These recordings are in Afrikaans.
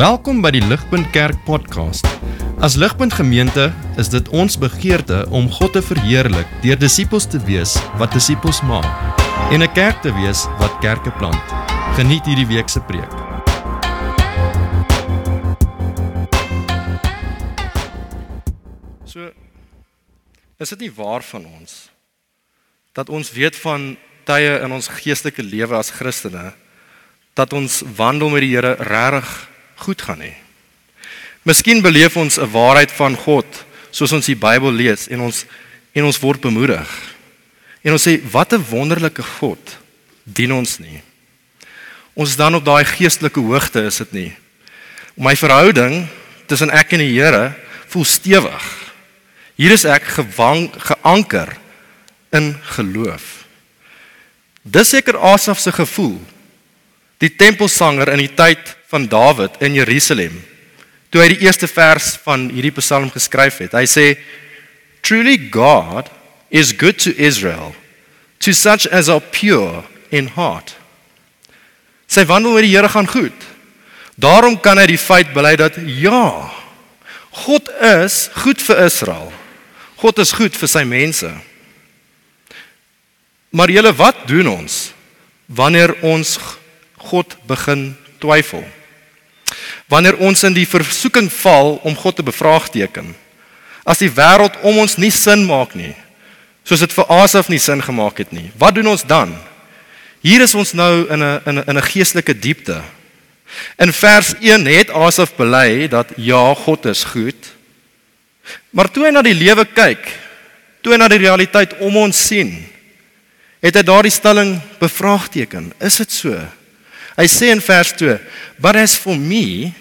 Welkom by die Ligpunt Kerk podcast. As Ligpunt Gemeente is dit ons begeerte om God te verheerlik deur disippels te wees wat disippels maak en 'n kerk te wees wat kerke plant. Geniet hierdie week se preek. So is dit nie waar van ons dat ons weet van tye in ons geestelike lewe as Christene dat ons wandel met die Here regtig goed gaan hê. Miskien beleef ons 'n waarheid van God soos ons die Bybel lees en ons en ons word bemoedig. En ons sê wat 'n wonderlike God dien ons nie. Ons is dan op daai geestelike hoogte is dit nie. My verhouding tussen ek en die Here voel stewig. Hier is ek gewang geanker in geloof. Dis seker Asaf se gevoel. Die tempelsanger in die tyd van Dawid in Jerusalem. Toe hy die eerste vers van hierdie Psalm geskryf het. Hy sê Truly God is good to Israel to such as are pure in heart. Sy wandel met die Here gaan goed. Daarom kan hy die feit bely dat ja, God is goed vir Israel. God is goed vir sy mense. Maar julle wat doen ons wanneer ons God begin twyfel? wanneer ons in die versoeking val om God te bevraagteken. As die wêreld om ons nie sin maak nie, soos dit vir Asaf nie sin gemaak het nie. Wat doen ons dan? Hier is ons nou in 'n in 'n in 'n geestelike diepte. In vers 1 het Asaf bely dat ja, God is goed. Maar toe hy na die lewe kyk, toe hy na die realiteit om ons sien, het hy daardie stelling bevraagteken. Is dit so? Hy sê in vers 2, "But as for me,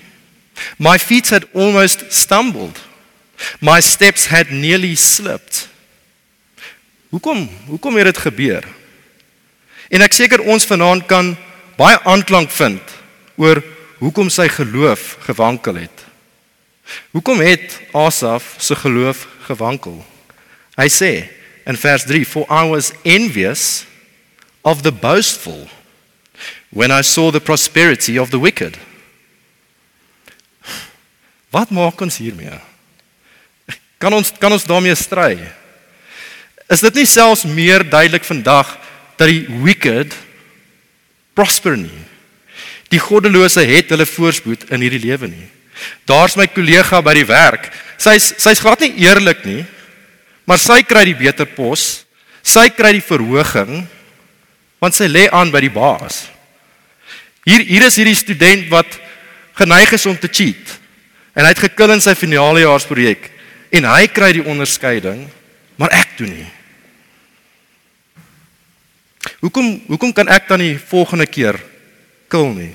my feet had almost stumbled. My steps had nearly slipped." Hoekom? Hoekom het dit gebeur? En ek seker ons vanaand kan baie aanklank vind oor hoekom sy geloof gewankel het. Hoekom het Asaf se geloof gewankel? Hy sê in vers 3, "For I was envious of the boastful." When I saw the prosperity of the wicked. Wat maak ons hiermee? Kan ons kan ons daarmee stry? Is dit nie selfs meer duidelik vandag dat die wicked prosper nie? Die goddelose het hulle voorspoed in hierdie lewe nie. Daar's my kollega by die werk. Sy's sy's glad nie eerlik nie. Maar sy kry die beter pos. Sy kry die verhoging want sy lê aan by die baas. Hier hier is hierdie student wat geneig is om te cheat. En hy het gekil in sy finalejaarsprojek en hy kry die onderskeiding, maar ek doen nie. Hoekom hoekom kan ek dan nie volgende keer kil nie?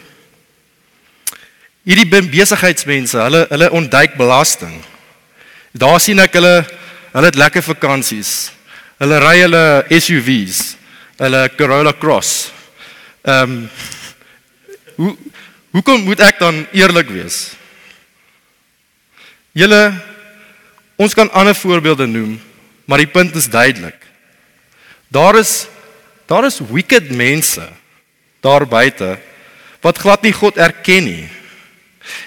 Hierdie besigheidsmense, hulle hulle ontduik belasting. Daar sien ek hulle hulle het lekker vakansies. Hulle ry hulle SUVs, hulle Corolla Cross. Ehm um, hoe hoekom moet ek dan eerlik wees? Julle ons kan ander voorbeelde noem, maar die punt is duidelik. Daar is daar is wicked mense daar buite wat glad nie God erken nie.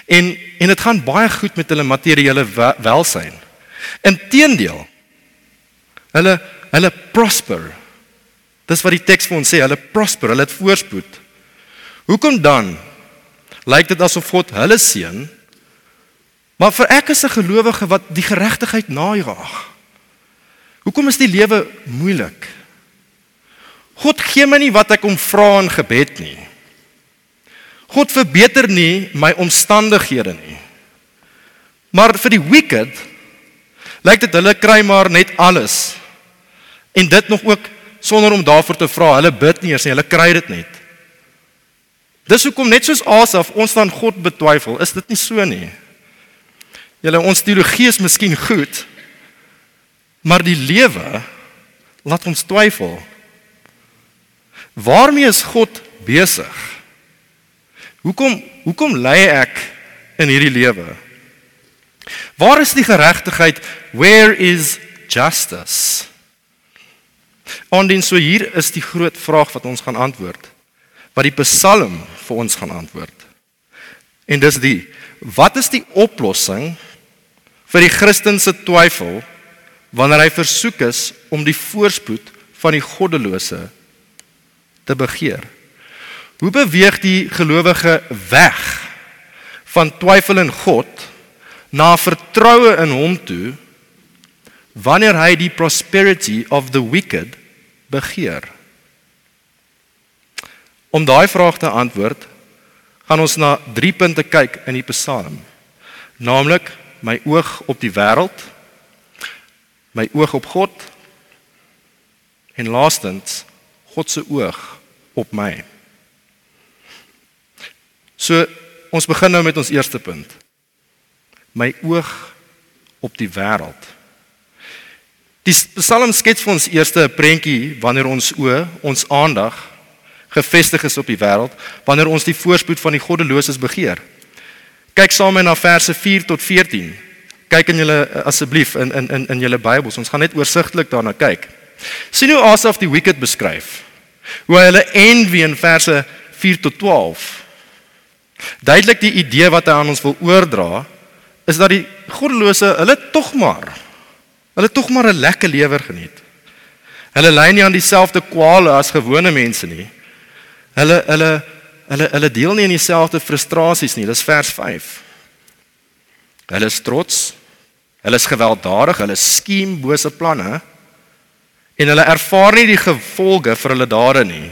En en dit gaan baie goed met hulle materiële welsyn. Inteendeel hulle hulle prosper. Dis wat die teks vir ons sê, hulle prosper, hulle het voorspoed. Hoekom dan lyk dit asof God hulle seën? Maar vir ek as 'n gelowige wat die geregtigheid najaag. Hoekom is die lewe moeilik? God gee my nie wat ek om vra in gebed nie. God verbeter nie my omstandighede nie. Maar vir die wicked lyk dit hulle kry maar net alles. En dit nog ook sonder om daarvoor te vra. Hulle bid nie eers nie, hulle kry dit net. Dis hoekom net soos Asaf ons dan God betwyfel, is dit nie so nie. Julle ons teologie is miskien goed, maar die lewe laat ons twyfel. Waarmee is God besig? Hoekom hoekom lê ek in hierdie lewe? Waar is die geregtigheid? Where is justice? Ondien so hier is die groot vraag wat ons gaan antwoord wat die Psalm vir ons gaan antwoord. En dis die wat is die oplossing vir die Christen se twyfel wanneer hy versoek is om die voorspoed van die goddelose te begeer? Hoe beweeg die gelowige weg van twyfel in God na vertroue in hom toe wanneer hy die prosperity of the wicked begeer? Om daai vraag te antwoord, gaan ons na drie punte kyk in die Psalm. Naamlik my oog op die wêreld, my oog op God en laastens God se oog op my. So ons begin nou met ons eerste punt. My oog op die wêreld. Die Psalm skets vir ons eerste 'n prentjie wanneer ons oë, ons aandag gefestig is op die wêreld, wanneer ons die voorspoed van die goddeloses begeer. Kyk saam met na verse 4 tot 14. Kyk in julle asseblief in in in in julle Bybels. Ons gaan net oorsigtelik daarna kyk. Sien hoe Asaf die wicked beskryf. Hoe hy hulle envy in verse 4 tot 12 Duidelik die idee wat hy aan ons wil oordra is dat die goddelose hulle tog maar hulle tog maar 'n lekker lewe geniet. Hulle ly nie aan dieselfde kwale as gewone mense nie. Hulle hulle hulle hulle deel nie in dieselfde frustrasies nie. Dis vers 5. Hulle is trots. Hulle is gewelddadig, hulle skiem bose planne en hulle ervaar nie die gevolge vir hulle dade nie.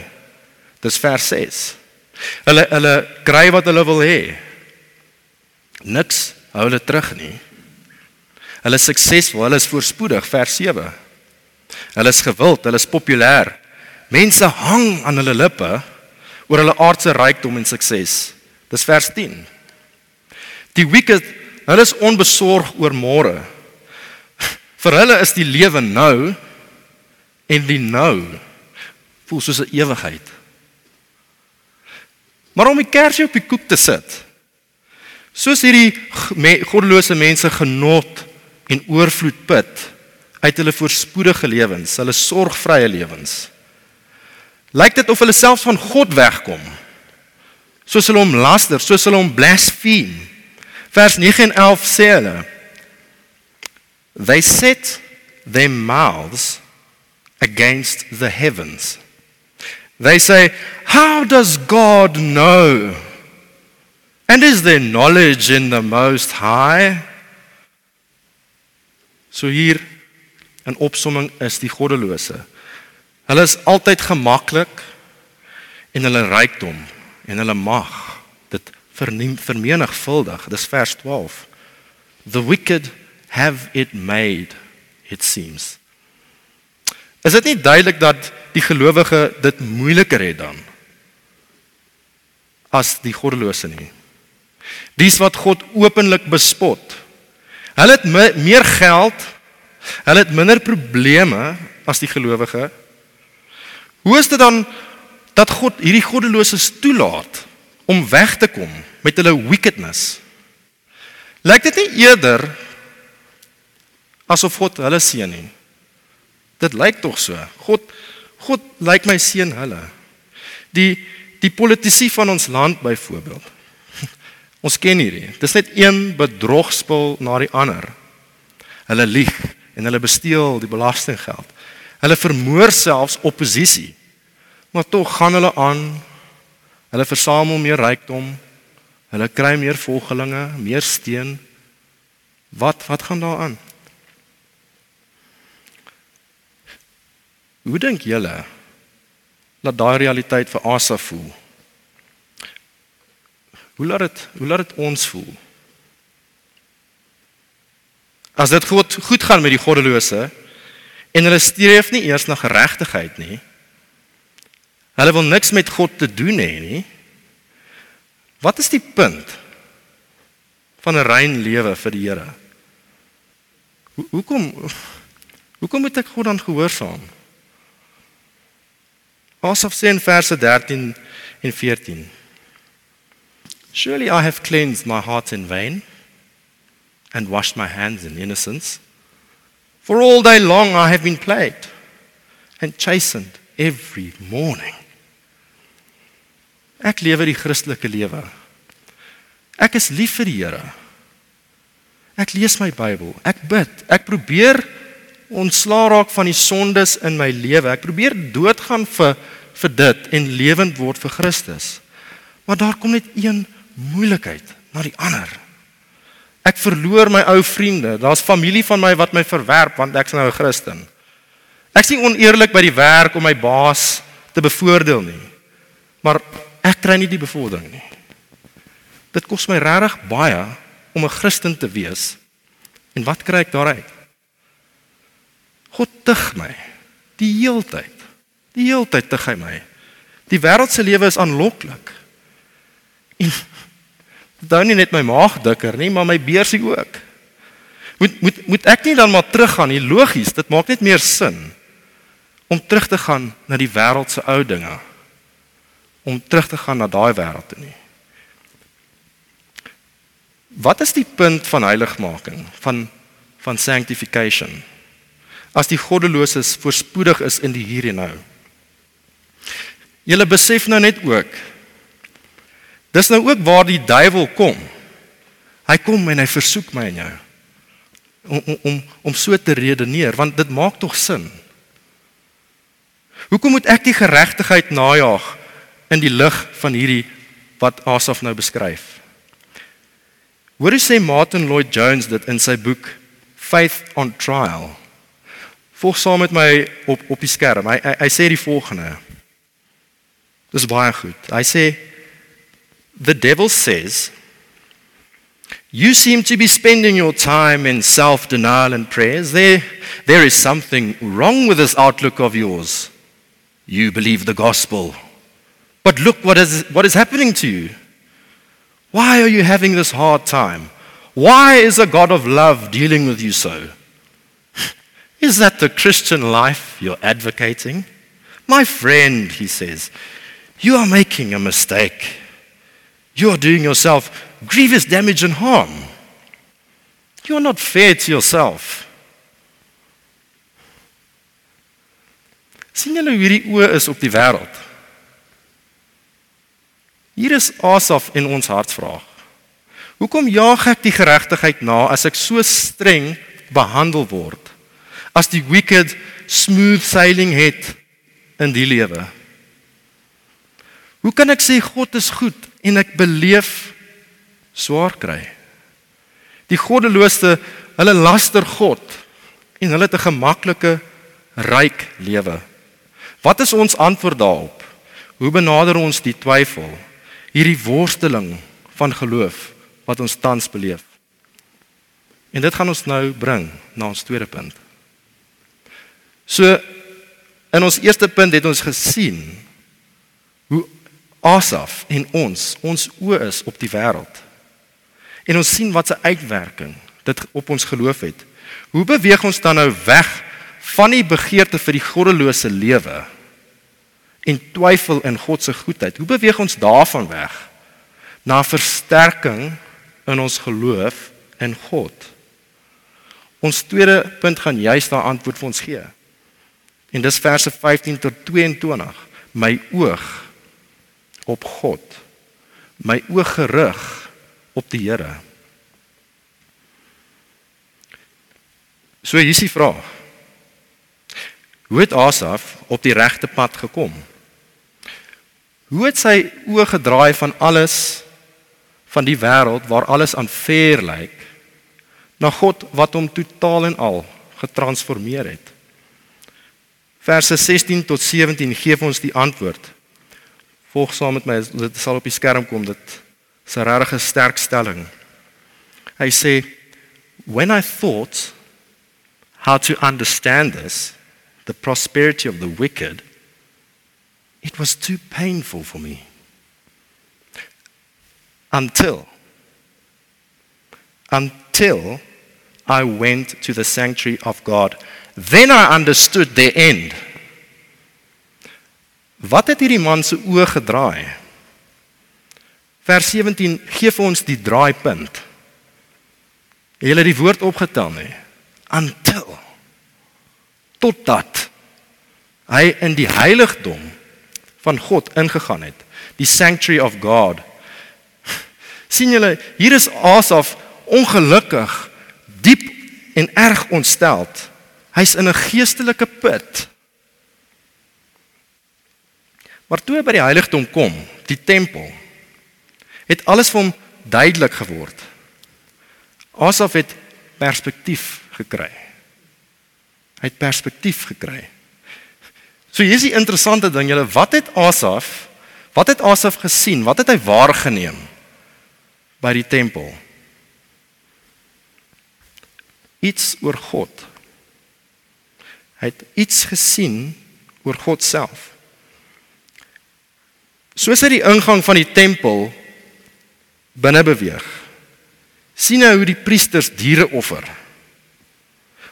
Dis vers 6. Hulle hulle kry wat hulle wil hê. Niks hou hulle terug nie. Hulle is suksesvol, hulle is voorspoedig, vers 7. Hulle is gewild, hulle is populêr. Mense hang aan hulle lippe oor hulle aardse rykdom en sukses. Dis vers 10. Die wicked, hulle is onbesorg oor môre. Vir hulle is die lewe nou en die nou voel soos 'n ewigheid. Maar om die kersie op die koek te sit. Soos hierdie goddelose mense genot en oorvloed put uit hulle voorspoedige lewens, hulle sorgvrye lewens. Lyk dit of hulle selfs van God wegkom. Soos hulle hom laster, soos hulle hom blaspheme. Vers 9 en 11 sê hulle They set their mouths against the heavens. They say, How does God know? And is there knowledge in the Most High? So hier in opsomming is die goddelose. Hulle is altyd gemaklik en hulle rykdom en hulle mag dit vermenigvuldig. Dis vers 12. The wicked have it made it seems. Is dit nie duidelik dat die gelowige dit moeiliker het dan as die goddelose nie? Dis wat God openlik bespot. Hulle het meer geld, hulle het minder probleme as die gelowige. Hoe is dit dan dat God hierdie goddeloses toelaat om weg te kom met hulle wickedness? Lyk dit nie eerder asof God hulle seën nie? Dit lyk tog so. God God lyk my seën hulle. Die die politici van ons land byvoorbeeld. Ons ken hierdie. Dis net een bedrogspel na die ander. Hulle lieg en hulle besteel die belastinggeld. Hulle vermoor selfs oppositie. Maar tog gaan hulle aan. Hulle versamel meer rykdom. Hulle kry meer volgelinge, meer steun. Wat wat gaan daaraan? Hoe dink julle dat daai realiteit vir Asaf voel? Hoe laat dit hoe laat dit ons voel? As dit goed goed gaan met die goddelose en hulle streef nie eers na geregtigheid nie. Hulle wil niks met God te doen hê nie. Wat is die punt van 'n rein lewe vir die Here? Hoekom hoekom moet ek God dan gehoorsaam? Asaf sê in verse 13 en 14 Surely I have cleansed my heart in vain and washed my hands in innocence for all day long I have been plagued and chastened every morning Ek lewe die Christelike lewe Ek is lief vir die Here. Ek lees my Bybel. Ek bid. Ek probeer ontslaa raak van die sondes in my lewe. Ek probeer doodgaan vir vir dit en lewend word vir Christus. Maar daar kom net een moeilikheid na die ander. Ek verloor my ou vriende. Daar's familie van my wat my verwerp want ek's nou 'n Christen. Ek's nie oneerlik by die werk om my baas te bevoordeel nie. Maar ek kry nie die bevordering nie. Dit kos my regtig baie om 'n Christen te wees. En wat kry ek daaruit? God tug my die heeltyd. Die heeltyd tug hy my. Die wêreld se lewe is aanloklik. En dit hou nie net my maag dikker nie, maar my beursie ook. Moet moet moet ek nie dan maar teruggaan nie? Logies, dit maak net meer sin om terug te gaan na die wêreld se ou dinge. Om terug te gaan na daai wêreld toe nie. Wat is die punt van heiligmaking, van van sanctification? As die goddeloses voorspoedig is in die hier en nou. Julle besef nou net ook Dis nou ook waar die duiwel kom. Hy kom en hy versoek my en jou om om om so te redeneer want dit maak tog sin. Hoekom moet ek die geregtigheid najag in die lig van hierdie wat Asaf nou beskryf? Hoor jy sê Martin Lloyd Jones dit in sy boek Faith on Trial. Volg saam met my op op die skerm. Hy hy, hy sê die volgende. Dis baie goed. Hy sê the devil says you seem to be spending your time in self-denial and prayers. There there is something wrong with this outlook of yours. You believe the gospel. But look what is what is happening to you. Why are you having this hard time? Why is a God of love dealing with you so? Is that the Christian life you're advocating? My friend, he says, you are making a mistake. You are doing yourself grievous damage and harm. You are not fair to yourself. sien julle hoe hierdie oë is op die wêreld? Hier is Asaf in ons hartsvraag. Hoekom jaag ek die geregtigheid na as ek so streng behandel word? As die wicked smooth sailing het in die lewe. Hoe kan ek sê God is goed en ek beleef swaar kry? Die goddelose, hulle laster God en hulle het 'n gemaklike ryk lewe. Wat is ons antwoord daarop? Hoe benader ons die twyfel? Hierdie worsteling van geloof wat ons tans beleef. En dit gaan ons nou bring na ons tweede punt. So in ons eerste punt het ons gesien Asaf en ons ons oë is op die wêreld. En ons sien wat se uitwerking dit op ons geloof het. Hoe beweeg ons dan nou weg van die begeerte vir die goddelose lewe en twyfel in God se goedheid? Hoe beweeg ons daarvan weg na versterking in ons geloof in God. Ons tweede punt gaan juist daar antwoord vir ons gee. En dis verse 15 tot 22. My oog op God. My oog gerig op die Here. So hier is die vraag. Hoe het Asaf op die regte pad gekom? Hoe het sy oë gedraai van alles van die wêreld waar alles aanfair lyk na God wat hom totaal en al getransformeer het. Verse 16 tot 17 gee ons die antwoord. Volg saam met my, dit sal op die skerm kom dit. Dis 'n regte sterk stelling. Hy sê when I thought how to understand this, the prosperity of the wicked, it was too painful for me until until I went to the sanctuary of God. Then I understood the end. Wat het hierdie man se oë gedraai? Vers 17 gee vir ons die draaipunt. Jy het die woord opgetel nê. Until totdat hy in die heiligdom van God ingegaan het, die sanctuary of God sien julle, hier is Asaf ongelukkig, diep en erg ontsteld. Hy's in 'n geestelike put. Maar toe hy by die heiligdom kom, die tempel, het alles vir hom duidelik geword. Asaf het perspektief gekry. Hy het perspektief gekry. So hier is die interessante ding, julle, wat het Asaf, wat het Asaf gesien? Wat het hy waargeneem by die tempel? Iets oor God. Hy het iets gesien oor God self. Soos hy die ingang van die tempel binne beweeg, sien hy hoe die priesters diere offer.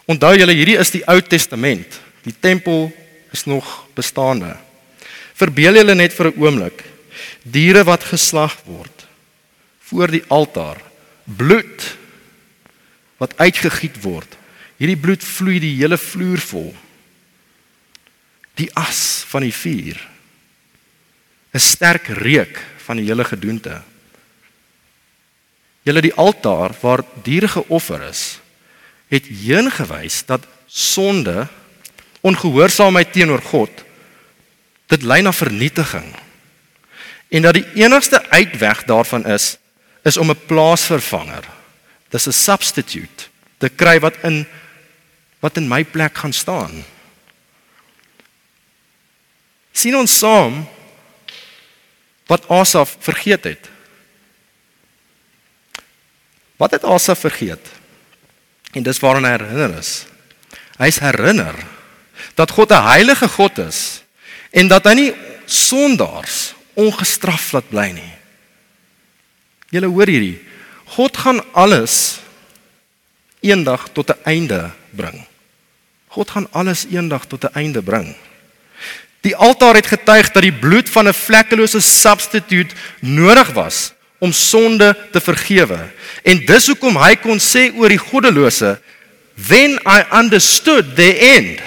Onthou julle, hierdie is die Ou Testament. Die tempel is nog bestaande. Verbeel julle net vir 'n oomblik diere wat geslag word voor die altaar, bloed wat uitgegiet word. Hierdie bloed vloei die hele vloer vol. Die as van die vuur. 'n Sterk reuk van die hele gedoente. Julle die altaar waar diere geoffer is, het heen gewys dat sonde ongehoorsaamheid teenoor God dit lei na vernietiging. En dat die enigste uitweg daarvan is is om 'n plaasvervanger, dis 'n substitute, te kry wat in wat in my plek gaan staan. sien ons saam wat Asaf vergeet het. Wat het Asaf vergeet? En dis waaraan hy herinner is. Hy's herinner dat God 'n heilige God is en dat hy nie sondaars ongestraf laat bly nie. Julle hoor hierdie. God gaan alles eendag tot 'n einde bring. God gaan alles eendag tot 'n einde bring. Die altaar het getuig dat die bloed van 'n vlekkelose substituut nodig was om sonde te vergewe. En dis hoekom hy kon sê oor die goddelose, "When I understood the end."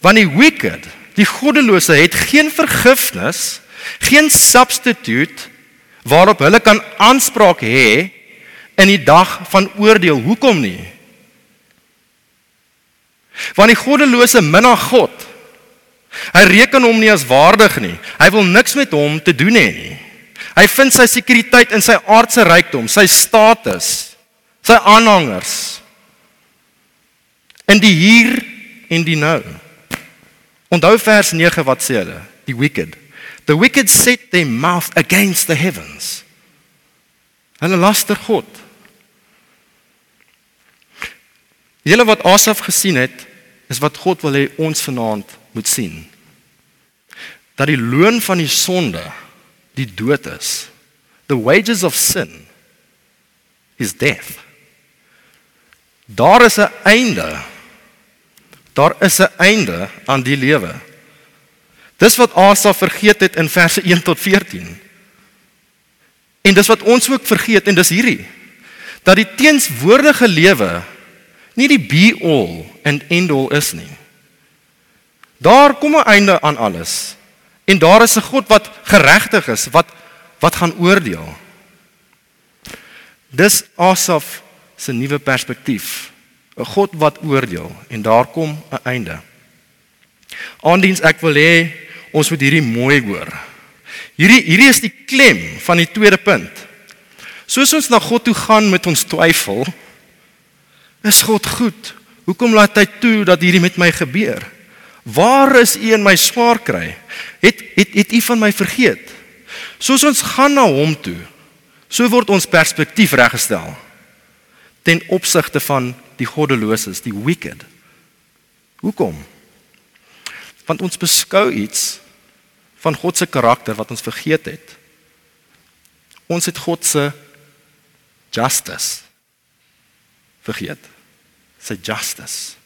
Want die wicked, die goddelose het geen vergifnis, geen substituut waarop hulle kan aanspraak hê in die dag van oordeel. Hoekom nie? Want die goddelose minag God. Hy reken hom nie as waardig nie. Hy wil niks met hom te doen hê nie. Hy vind sy sekuriteit in sy aardse rykdom, sy status, sy aanhangers. In die hier en die nou. Onthou vers 9 wat sê hulle? Die wicked. The wicked set their mouth against the heavens. Hulle laster God. Julle wat Asaf gesien het, is wat God wil hê ons vanaand moet sien. Dat die loon van die sonde die dood is. The wages of sin is death. Daar is 'n einde. Daar is 'n einde aan die lewe. Dis wat Asa vergeet het in verse 1 tot 14. En dis wat ons ook vergeet en dis hierdie dat die teenswoordige lewe nie die be all and end all is nie. Daar kom 'n einde aan alles. En daar is 'n God wat geregtig is, wat wat gaan oordeel. Dis Asaf se nuwe perspektief. 'n God wat oordeel en daar kom 'n einde. Aandiens ek wil hê ons moet hierdie mooi hoor. Hierdie hierdie is die klem van die tweede punt. Soos ons na God toe gaan met ons twyfel, is God goed. Hoekom laat hy toe dat hierdie met my gebeur? Waar is U in my swaar kry? Het het het U van my vergeet? Soos ons gaan na hom toe, so word ons perspektief reggestel ten opsigte van die goddeloses, die wicked. Hoekom? Want ons beskou iets van God se karakter wat ons vergeet het. Ons het God se justice vergeet. Sy justice.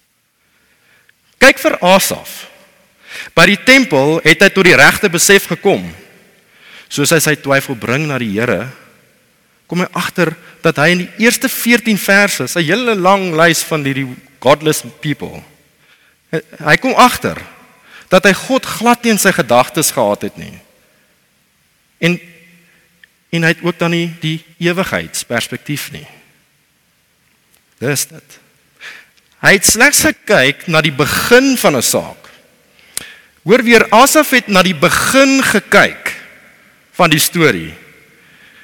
Kyk vir Asaf. By die tempel het hy tot die regte besef gekom. Soos hy sy twyfel bring na die Here, kom hy agter dat hy in die eerste 14 verse, sy hele lang lys van hierdie godless people, hy kom agter dat hy God glad nie in sy gedagtes gehad het nie. En en hy het ook dan nie die ewigheidsperspektief nie. Dis dit. Hy het slegs gekyk na die begin van 'n saak. Hoor weer Asaf het na die begin gekyk van die storie.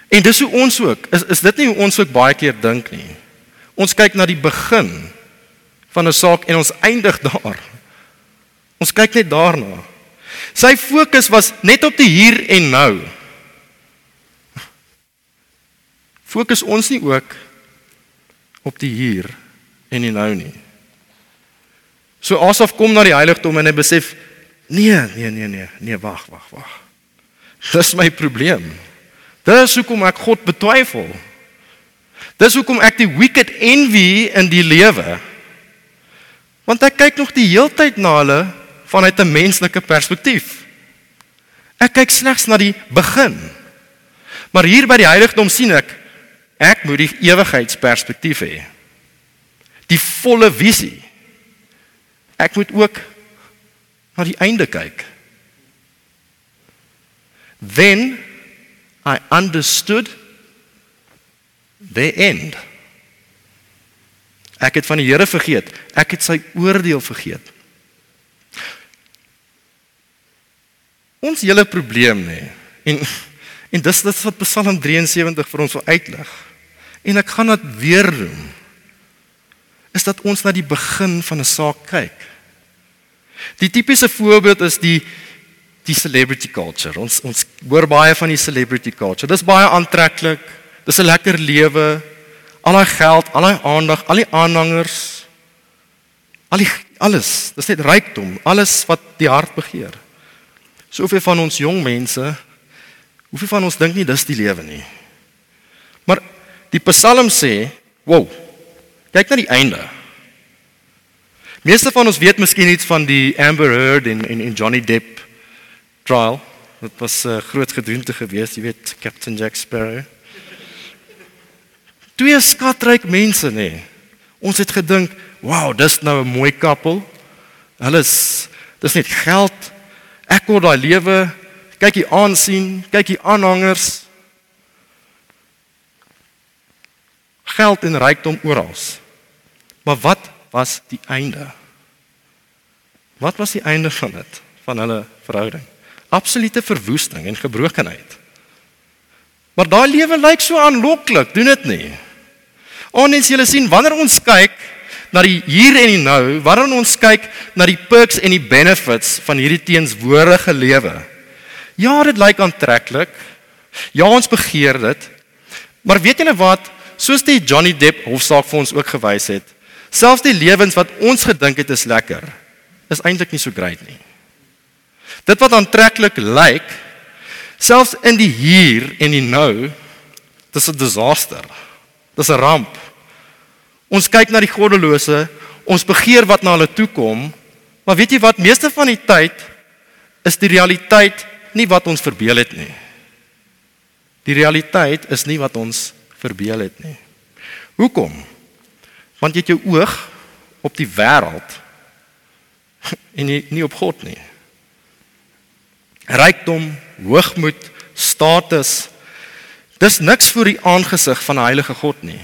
En dis hoe ons ook, is is dit nie hoe ons ook baie keer dink nie. Ons kyk na die begin van 'n saak en ons eindig daar. Ons kyk net daarna. Sy fokus was net op die hier en nou. Fokus ons nie ook op die hier en die nou nie. So Asaf kom na die heiligdom en hy besef nee, nee, nee, nee, nee, wag, wag, wag. Dis my probleem. Dis hoekom ek God betwyfel. Dis hoekom ek die wicked envy in die lewe. Want ek kyk nog die heeltyd na hulle vanuit 'n menslike perspektief. Ek kyk slegs na die begin. Maar hier by die heiligdom sien ek Ek moet die ewigheidsperspektief hê. Die volle visie. Ek moet ook na die einde kyk. Then I understood the end. Ek het van die Here vergeet. Ek het sy oordeel vergeet. Ons hele probleem nê. En en dis dit wat Psalm 73 vir ons wil uitlig. En ek gaan dit weer doen. Is dat ons na die begin van 'n saak kyk. Die tipiese voorbeeld is die die celebrity culture. Ons ons hoor baie van die celebrity culture. Dis baie aantreklik. Dis 'n lekker lewe. Al daai geld, al daai aandag, al die aanhangers. Al die alles. Dis net rykdom, alles wat die hart begeer. Soveel van ons jong mense, hoeveel van ons dink nie dis die lewe nie. Maar Die Psalm sê, "Wow. Kyk na die einde." Meeste van ons weet miskien iets van die Amber Heard en en, en Johnny Depp trial. Dit was 'n uh, groot gedoente geweest, jy weet, Captain Jack Sparrow. Twee skatryk mense nê. Ons het gedink, "Wow, dis nou 'n mooi koppel." Hulle is dis net geld. Ek word daai lewe kyk hier aansien, kyk hier aanhangers. Geld en rykdom oral. Maar wat was die einde? Wat was die einde van dit van hulle verhouding? Absolute verwoesting en gebrokenheid. Maar daai lewe lyk so aanloklik, doen dit nie? Ons julle sien wanneer ons kyk na die hier en die nou, wanneer ons kyk na die perks en die benefits van hierdie teenswoordige lewe. Ja, dit lyk aantreklik. Ja, ons begeer dit. Maar weet julle wat? Soos die Johnny Depp hofsaak vir ons ook gewys het, selfs die lewens wat ons gedink het is lekker, is eintlik nie so great nie. Dit wat aantreklik lyk, selfs in die hier en die nou, dis 'n disaster. Dis 'n ramp. Ons kyk na die goddelose, ons begeer wat na hulle toe kom, maar weet jy wat, meeste van die tyd is die realiteit nie wat ons verbeel het nie. Die realiteit is nie wat ons verbeel het nie. Hoekom? Want jy het jou oog op die wêreld en nie, nie op God nie. Rykdom, hoogmoed, status, dis niks vir die aangesig van 'n heilige God nie.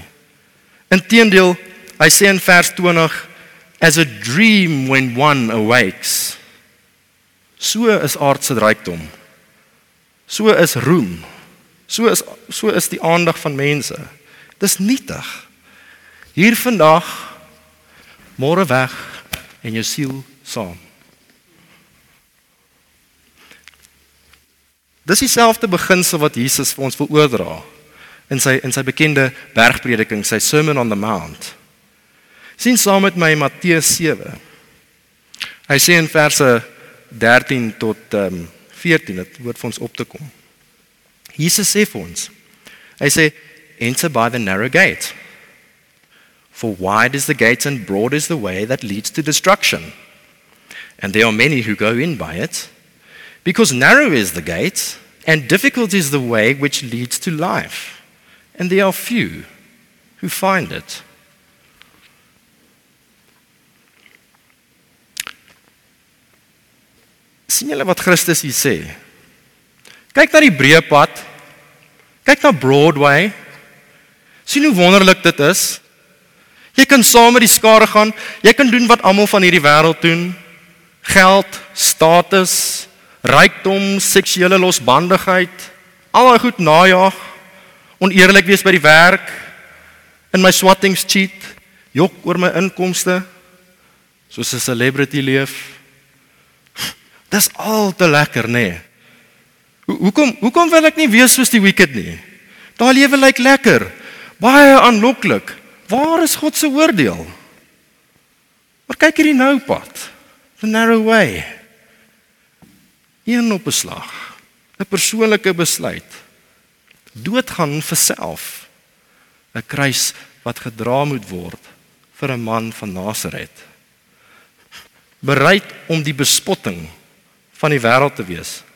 Inteendeel, hy sê in vers 20 as a dream when one awakes. So is aardse rykdom. So is roem. So is so is die aandag van mense. Dis nietig. Hier vandag môre weg en jou siel saam. Dis dieselfde beginsel wat Jesus vir ons wil oordra in sy in sy bekende bergprediking, sy Sermon on the Mount. Sien saam met my Matteus 7. Hy sê in verse 13 tot ehm um, 14 dit word vir ons op te kom. Jesus sê vir ons. Hy sê enter by the narrow gate. For wide is the gate and broad is the way that leads to destruction. And there are many who go in by it. Because narrow is the gate and difficult is the way which leads to life. And there are few who find it. sien julle wat Christus hier sê? Kyk na die breë pad. Kyk na Broadway. sien hoe wonderlik dit is. Jy kan saam met die skare gaan. Jy kan doen wat almal van hierdie wêreld doen. Geld, status, rykdom, seksuele losbandigheid, al daai goed najag, oneerlik wees by die werk, in my swattings cheat, jok oor my inkomste, soos 'n celebrity leef. Dis al te lekker, nê? Nee. Hoekom hoekom wil ek nie wees soos die wicked nie? Daai lewe lyk lekker. Baie aanloklik. Waar is God se oordeel? Maar kyk hierdie nou pad. The narrow way. Een op 'n slag. 'n Persoonlike besluit. Doodgaan vir self. 'n Kruis wat gedra moet word vir 'n man van Nasaret. Bereid om die bespotting van die wêreld te wees.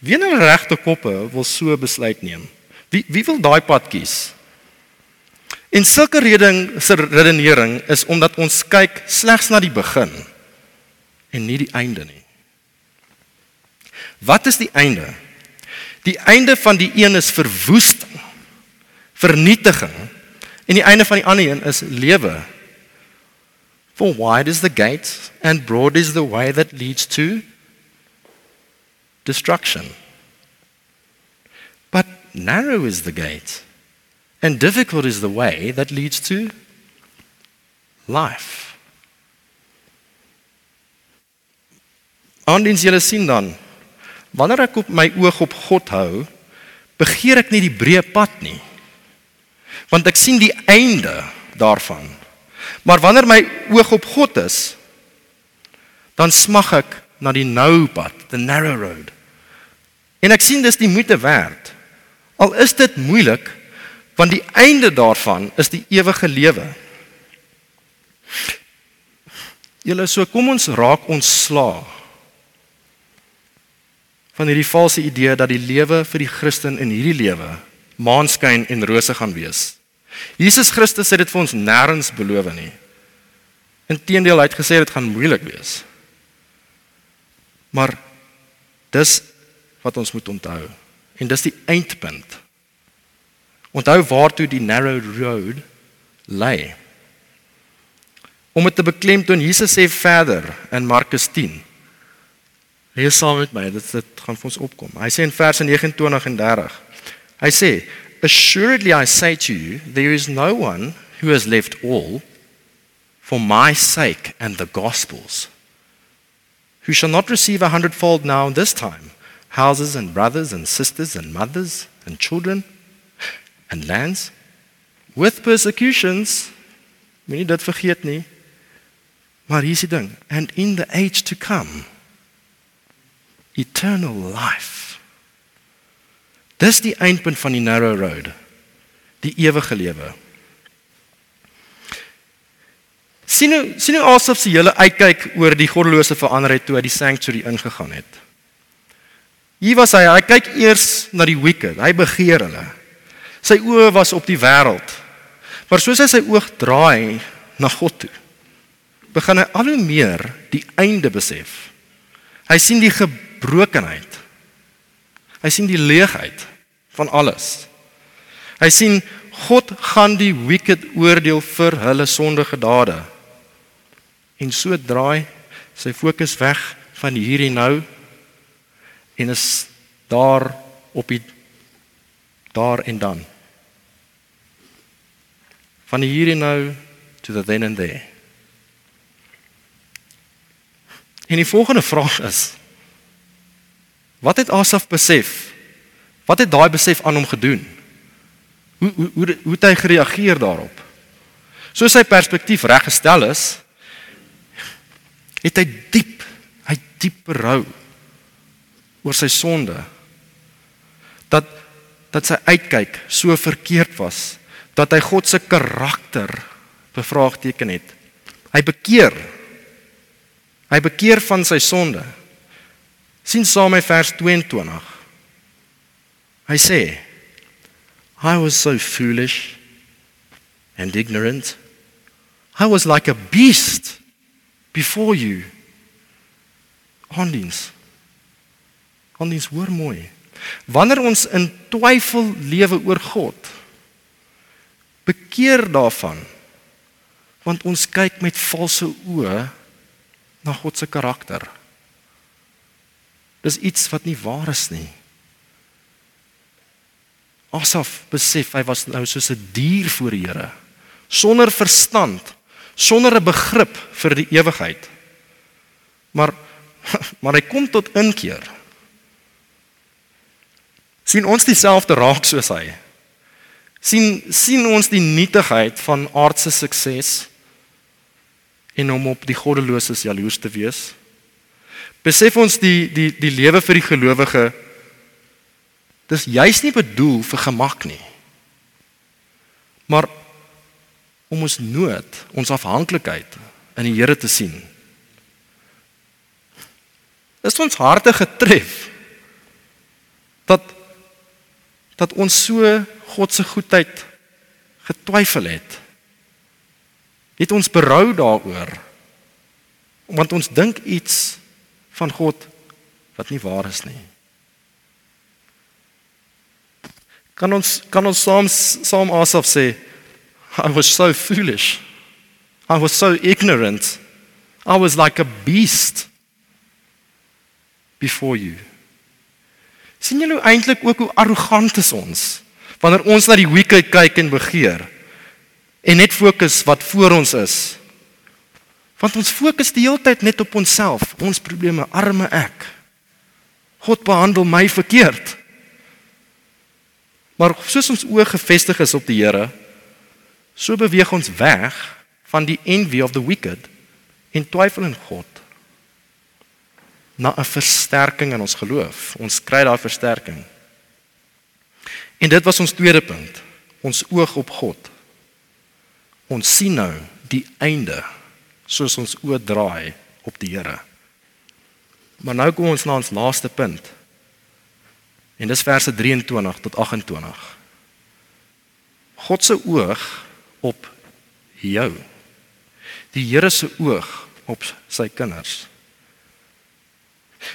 Wie in regte koppe wil so besluit neem? Wie wie wil daai pad kies? En sulke reding se redenering is omdat ons kyk slegs na die begin en nie die einde nie. Wat is die einde? Die einde van die een is verwoesting, vernietiging en die einde van die ander een is lewe. For wide is the gate and broad is the way that leads to destruction. But narrow is the gate and difficult is the way that leads to life. Aandiens julle sien dan, wanneer ek op my oog op God hou, begeer ek nie die breë pad nie. Want ek sien die einde daarvan. Maar wanneer my oog op God is, dan smag ek na die nou pad, the narrow road. En ek sien dis die moeite werd. Al is dit moeilik, want die einde daarvan is die ewige lewe. Julle so kom ons raak ons sla van hierdie valse idee dat die lewe vir die Christen in hierdie lewe maanskyn en rose gaan wees. Jesus Christus het dit vir ons nêrens beloof nie. Inteendeel, hy het gesê dit gaan moeilik wees. Maar dis wat ons moet onthou. En dis die eindpunt. Onthou waartoe die narrow road lei. Om dit te beklemtoon, Jesus sê verder in Markus 10. Lees saam met my, dit dit gaan vir ons opkom. Hy sê in verse 29 en 30. Hy sê, "Assuredly I say to you, there is no one who has left all for my sake and the gospel's who shall not receive a hundredfold now this time." Houses and brothers and sisters and mothers and children and lands. With persecutions moenie dit vergeet nie. Maar hier is die ding and in the age to come eternal life. Dis die eindpunt van die narrow road die ewige lewe. Sien nou sien nou asof se hele uitkyk oor die goddelose verander het toe hy die sanctuary ingegaan het Hier was hy, hy kyk eers na die wicked. Hy begeer hulle. Sy oë was op die wêreld. Maar soos hy sy oog draai na God toe, begin hy al hoe meer die einde besef. Hy sien die gebrokenheid. Hy sien die leegheid van alles. Hy sien God gaan die wicked oordeel vir hulle sondige dade. En so draai sy fokus weg van hier en nou en is daar op die daar en dan. Van hier en nou to the then and there. En die volgende vraag is wat het Asaf besef? Wat het daai besef aan hom gedoen? Hoe hoe hoe, hoe het hy gereageer daarop? Soos sy perspektief reggestel is het hy diep hy diep berou oor sy sonde. Dat dat sy uitkyk so verkeerd was dat hy God se karakter bevraagteken het. Hy bekeer. Hy bekeer van sy sonde. sien saam met vers 22. Hy sê I was so foolish and ignorant. I was like a beast before you. Ondiens. Ondiens hoor mooi. Wanneer ons in twyfel lewe oor God, bekeer daarvan want ons kyk met valse oë na God se karakter. Dis iets wat nie waar is nie. Asaf besef hy was nou soos 'n dier voor die Here, sonder verstand, sonder 'n begrip vir die ewigheid. Maar maar hy kom tot inkeer. Sien ons dieselfde raak soos hy? sien sien ons die nietigheid van aardse sukses en om op die goddeloses jaloers te wees? Besef ons die die die lewe vir die gelowige dis juis nie bedoel vir gemak nie. Maar om ons nood, ons afhanklikheid in die Here te sien. Is ons harte getref dat dat ons so God se goedheid getwyfel het. Het ons berou daaroor? Want ons dink iets van God wat nie waar is nie. Kan ons kan ons saam saam Asaf sê I was so foolish. I was so ignorant. I was like a beast before you. Sien julle eintlik ook hoe arrogant is ons wanneer ons na die wicked kyk en begeer en net fokus wat voor ons is Want ons fokus die hele tyd net op onsself, ons probleme, arme ek. God behandel my verkeerd. Maar soos ons oë gefestig is op die Here, so beweeg ons weg van die envy of the wicked en twyfel in God na 'n versterking in ons geloof. Ons kry daai versterking. En dit was ons tweede punt. Ons oog op God. Ons sien nou die einde soos ons oë draai op die Here. Maar nou kom ons na ons laaste punt. En dis verse 23 tot 28. God se oog op jou. Die Here se oog op sy kinders.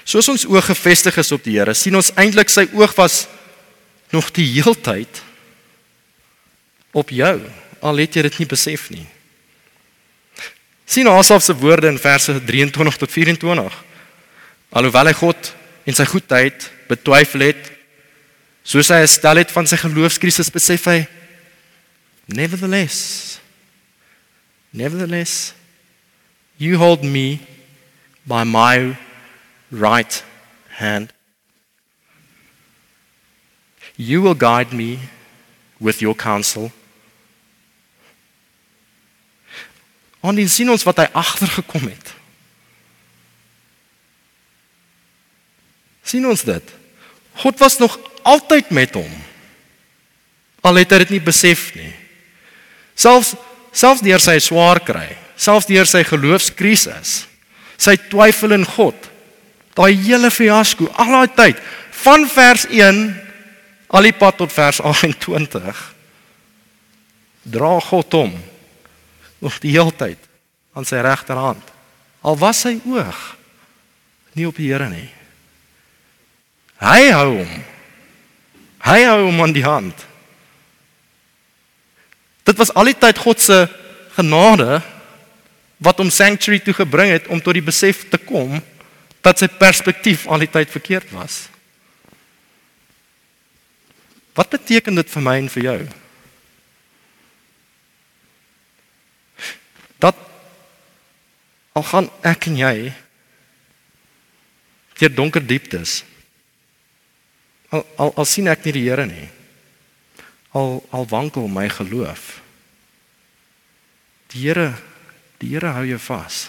Soos ons oog gefestig is op die Here, sien ons eintlik sy oog was nog die heeltyd op jou. Al het jy dit nie besef nie sien Asaf se woorde in verse 23 tot 24. Alhoewel hy God en sy goedheid betwyfel het, soos hy gestel het van sy geloofskrisis, besef hy nevertheless nevertheless you hold me by my right hand you will guide me with your counsel Want dan sien ons wat hy agtergekom het. sien ons dit? God was nog altyd met hom. Al het hy dit nie besef nie. Selfs selfs deur sy swaar kry, selfs deur sy geloofskrisis, sy twyfel in God, daai hele fiasco, al daai tyd van vers 1 al die pad tot vers 28 dra God hom nog die heeltyd aan sy regterhand. Al was sy oog nie op die Here nie. Hy hou hom. Hy hou hom aan die hand. Dit was al die tyd God se genade wat hom sanctuary toe gebring het om tot die besef te kom dat sy perspektief al die tyd verkeerd was. Wat beteken dit vir my en vir jou? dat al gaan ek en jy deur donker dieptes al al, al sien ek nie die Here nie al al wankel my geloof die Here die Here hou jou vas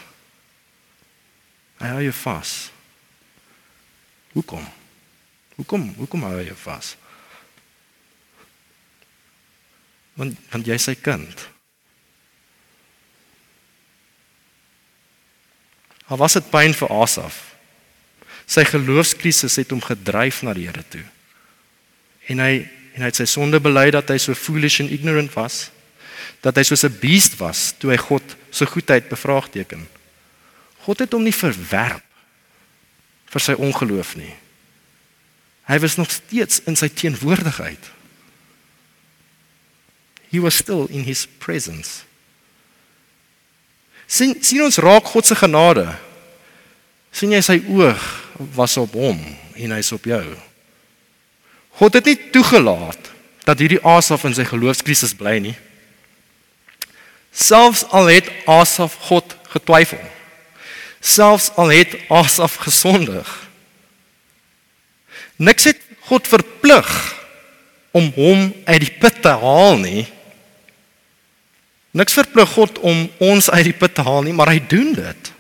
hy hou jou vas hoekom hoekom hoekom hou hy jou vas want want jy is sy kind Al was dit pyn vir Asaf. Sy geloofskrisis het hom gedryf na die Here toe. En hy en hy het sy sonde bely dat hy so foolish and ignorant was, dat hy soos 'n beest was toe hy God se goedheid bevraagteken. God het hom nie verwerp vir sy ongeloof nie. Hy was nog steeds in sy teenwoordigheid. He was still in his presence. Sien sien ons raak God se genade. sien jy sy oog was op hom en hy's op jou. God het nie toegelaat dat hierdie Asaf in sy geloofskrisis bly nie. Selfs al het Asaf God getwyfel. Selfs al het Asaf gesondig. Niks het God verplig om hom uit die put te haal nie. Niks verplig God om ons uit die put te haal nie, maar hy doen dit.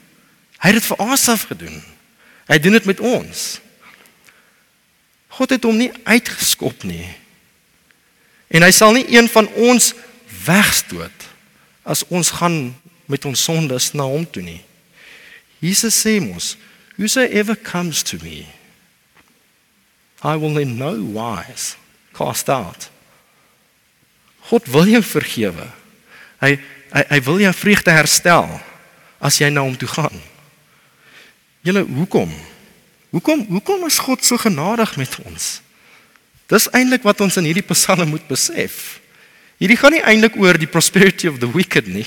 Hy het dit vir Asaf gedoen. Hy doen dit met ons. God het hom nie uitgeskop nie. En hy sal nie een van ons wegstoot as ons gaan met ons sondes na hom toe nie. Jesus sê mos, whosoever comes to me, I will in no wise cast out. God wil jou vergewe. Hy hy hy wil jou vreugde herstel as jy na hom toe gaan. Julle, hoekom? Hoekom hoekom is God so genadig met ons? Dis eintlik wat ons in hierdie Psalm moet besef. Hierdie gaan nie eintlik oor die prosperity of the wicked nie.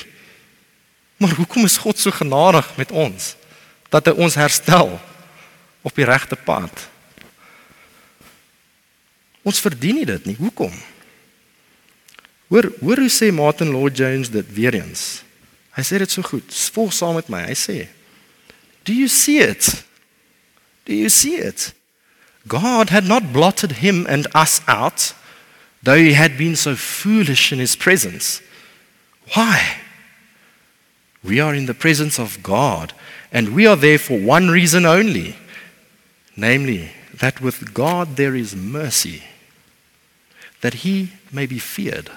Maar hoekom is God so genadig met ons dat hy ons herstel op die regte pad? Ons verdien nie dit nie. Hoekom? Hoor, hoor hoe sê Martin Lloyd Jones dit weer eens. Hy sê dit so goed. Volg saam met my. Hy sê: Do you see it? Do you see it? God had not blotted him and us out, though he had been so foolish in his presence. Why? We are in the presence of God, and we are there for one reason only namely, that with God there is mercy, that he may be feared.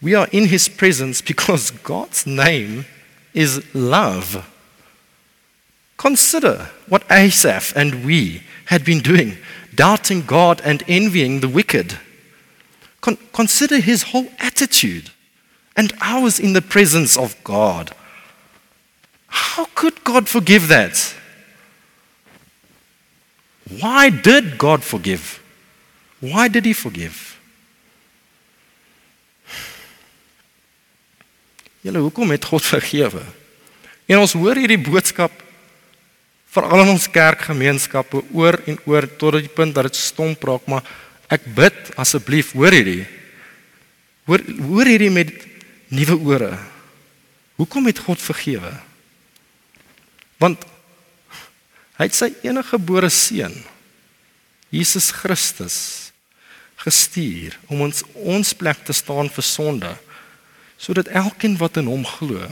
We are in his presence because God's name is love. Consider what Asaph and we had been doing, doubting God and envying the wicked. Con- consider his whole attitude and ours in the presence of God. How could God forgive that? Why did God forgive? Why did he forgive? Julle, hoekom het God vergewe? En ons hoor hierdie boodskap veral in ons kerkgemeenskappe oor en oor tot die punt dat dit stomp raak, maar ek bid asseblief, hoor hierdie. Hoor hoor hierdie met nuwe ore. Hoekom het God vergewe? Want hy het sy enige gebore seun Jesus Christus gestuur om ons ons plek te staan vir sonde sodat elkeen wat in hom glo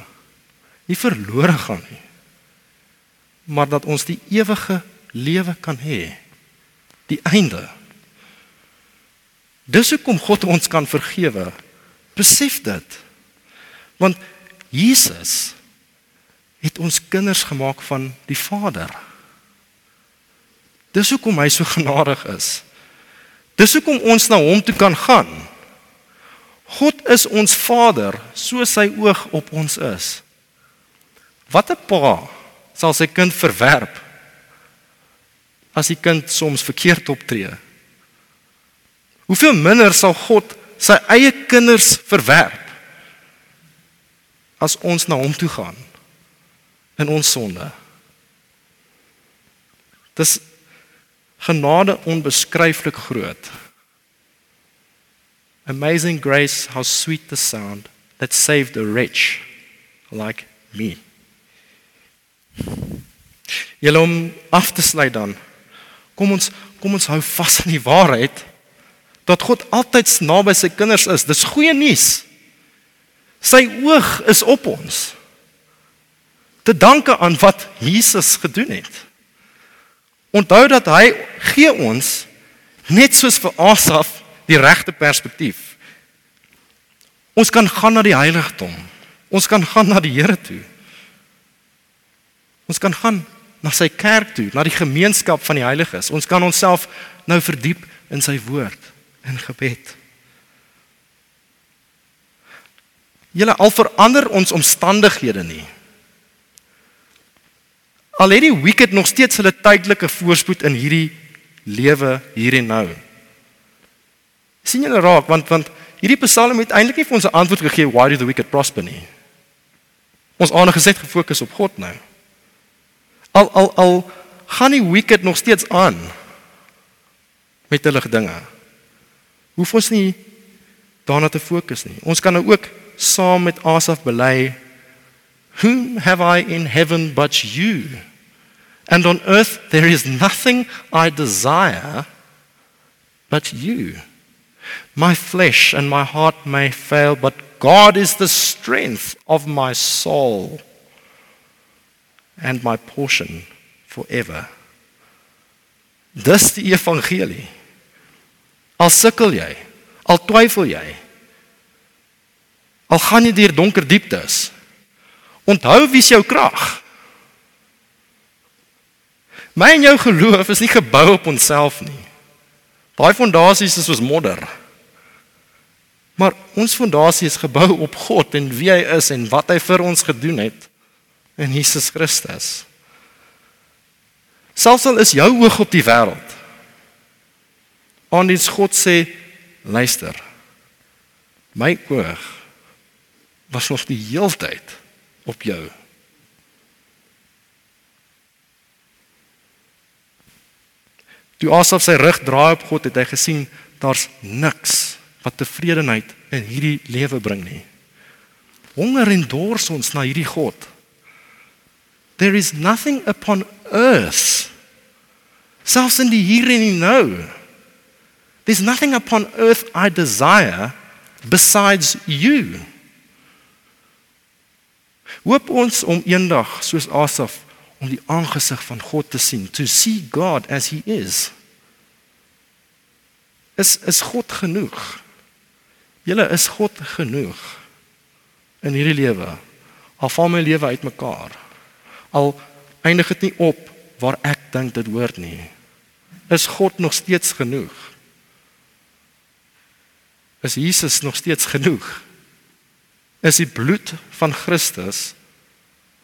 nie verlore gaan nie maar dat ons die ewige lewe kan hê die einde. Dis hoekom God ons kan vergewe. Besef dit. Want Jesus het ons kinders gemaak van die Vader dis hoekom hy so genadig is dis hoekom ons na hom toe kan gaan God is ons Vader, so sy oog op ons is. Watter pa sal sy kind verwerp as die kind soms verkeerd optree? Hoeveel minder sal God sy eie kinders verwerp as ons na hom toe gaan in ons sonde? Dis genade onbeskryflik groot. Amazing grace, how sweet the sound that saved a wretch like me. Julle om af te sluit dan. Kom ons kom ons hou vas aan die waarheid dat God altyd naby sy kinders is. Dis goeie nuus. Sy oog is op ons. Te danke aan wat Jesus gedoen het. Onthou dat hy gee ons net soos vir Asaf die regte perspektief. Ons kan gaan na die heiligdom. Ons kan gaan na die Here toe. Ons kan gaan na sy kerk toe, na die gemeenskap van die heiliges. Ons kan onsself nou verdiep in sy woord in gebed. Julle al verander ons omstandighede nie. Al het die wicked nog steeds hulle tydelike voorspoed in hierdie lewe hier en nou. sien julle raak want want hierdie Psalm het eintlik nie vir ons 'n antwoord gegee why do the wicked prosper nie. Ons aandag geset gefokus op God nou. Al al al gaan die wicked nog steeds aan met hulle dinge. Hoef ons nie daarna te fokus nie. Ons kan nou ook saam met Asaf bely Whom have I in heaven but you? And on earth there is nothing I desire but you. My flesh and my heart may fail, but God is the strength of my soul and my portion forever. Dis die evangelie. Al sukkel jy, al twyfel jy, al gaan jy deur donker dieptes, onthou wie's jou krag. My en jou geloof is nie gebou op onsself nie. Daai fondasies is soos modder. Maar ons fondasie is gebou op God en wie hy is en wat hy vir ons gedoen het in Jesus Christus. Selfs al is jou oog op die wêreld. Aandiens God sê, luister. My oog was nog die heeltyd op jou. Toe Asaf sy rug draai op God, het hy gesien daar's niks wat tevredenheid in hierdie lewe bring nie. Honger en dors ons na hierdie God. There is nothing upon earth selfs in die hier en die nou. There's nothing upon earth I desire besides you. Hoop ons om eendag soos Asaf om die aangesig van God te sien, to see God as he is. Is is God genoeg? Julle is God genoeg in hierdie lewe. Al val my lewe uitmekaar. Al eindig dit nie op waar ek dink dit hoort nie. Is God nog steeds genoeg? Is Jesus nog steeds genoeg? Is die bloed van Christus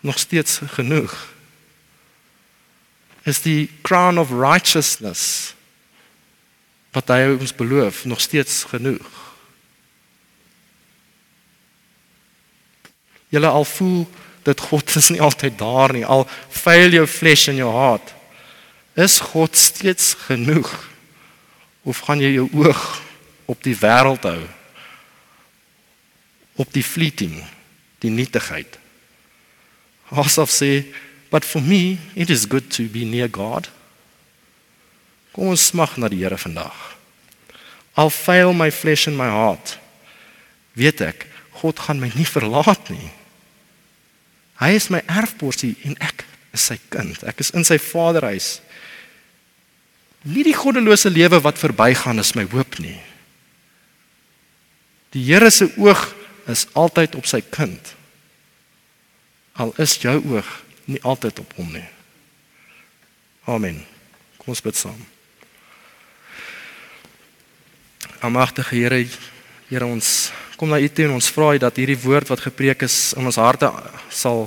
nog steeds genoeg? Is die crown of righteousness wat hy ons beloof nog steeds genoeg. Julle al voel dat God is nie altyd daar nie, al fail jou flesh en jou hart. Is God steeds genoeg? Of gaan jy jou oog op die wêreld hou? Op die fleeting, die nietigheid. Asof sê But for me, it is good to be near God. Kom ons smag na die Here vandag. Al fail my flesh and my heart, weet ek God gaan my nie verlaat nie. Hy is my erfporsie en ek is sy kind. Ek is in sy vaderhuis. Nie die goddelose lewe wat verbygaan is my hoop nie. Die Here se oog is altyd op sy kind. Al is jou oog nie altyd op hom nie. Amen. Kom ons bid saam. Almagtige Here, Here ons kom na U toe en ons vra U dat hierdie woord wat gepreek is in ons harte sal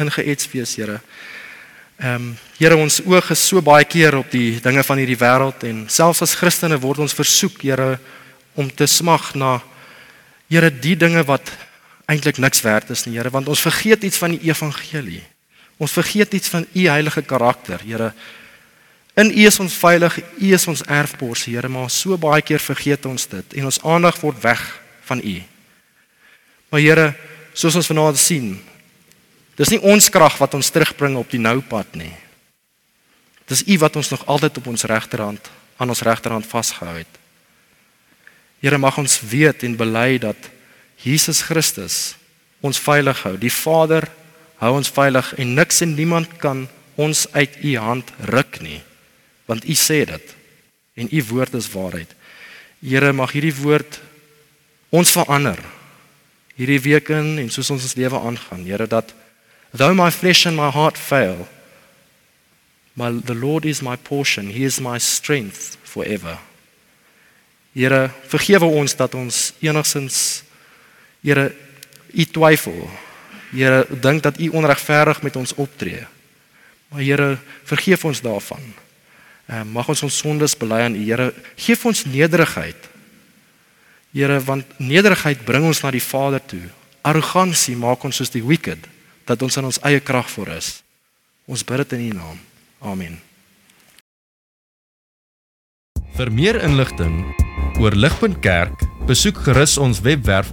ingeets wees, Here. Ehm um, Here, ons oog is so baie keer op die dinge van hierdie wêreld en selfs as Christene word ons versoek, Here, om te smag na Here die dinge wat eintlik niks werd is nie, Here, want ons vergeet iets van die evangelie. Ons vergeet iets van u heilige karakter, Here. In u is ons veilig, u is ons erfpos, Here, maar so baie keer vergeet ons dit en ons aandag word weg van u. Maar Here, soos ons vanaand sien, dis nie ons krag wat ons terugbring op die nou pad nie. Dis u wat ons nog altyd op ons regterhand aan ons regterhand vasgehou het. Here, mag ons weet en bely dat Jesus Christus ons veilig hou. Die Vader hou ons veilig en niks en niemand kan ons uit u hand ruk nie want u sê dit en u woord is waarheid. Here mag hierdie woord ons verander hierdie week in en soos ons ons lewe aangaan. Here dat though my flesh and my heart fail my the Lord is my portion. He is my strength forever. Here vergewe ons dat ons enigsins Here u twyfel Here, dink dat U onregverdig met ons optree. Maar Here, vergeef ons daarvan. Uh, mag ons ons sondes bely aan U Here. Geef ons nederigheid. Here, want nederigheid bring ons na die Vader toe. Arrogansie maak ons soos die wicked dat ons in ons eie krag voor is. Ons bid dit in U naam. Amen. Vir meer inligting oor Ligpunt Kerk, besoek gerus ons webwerf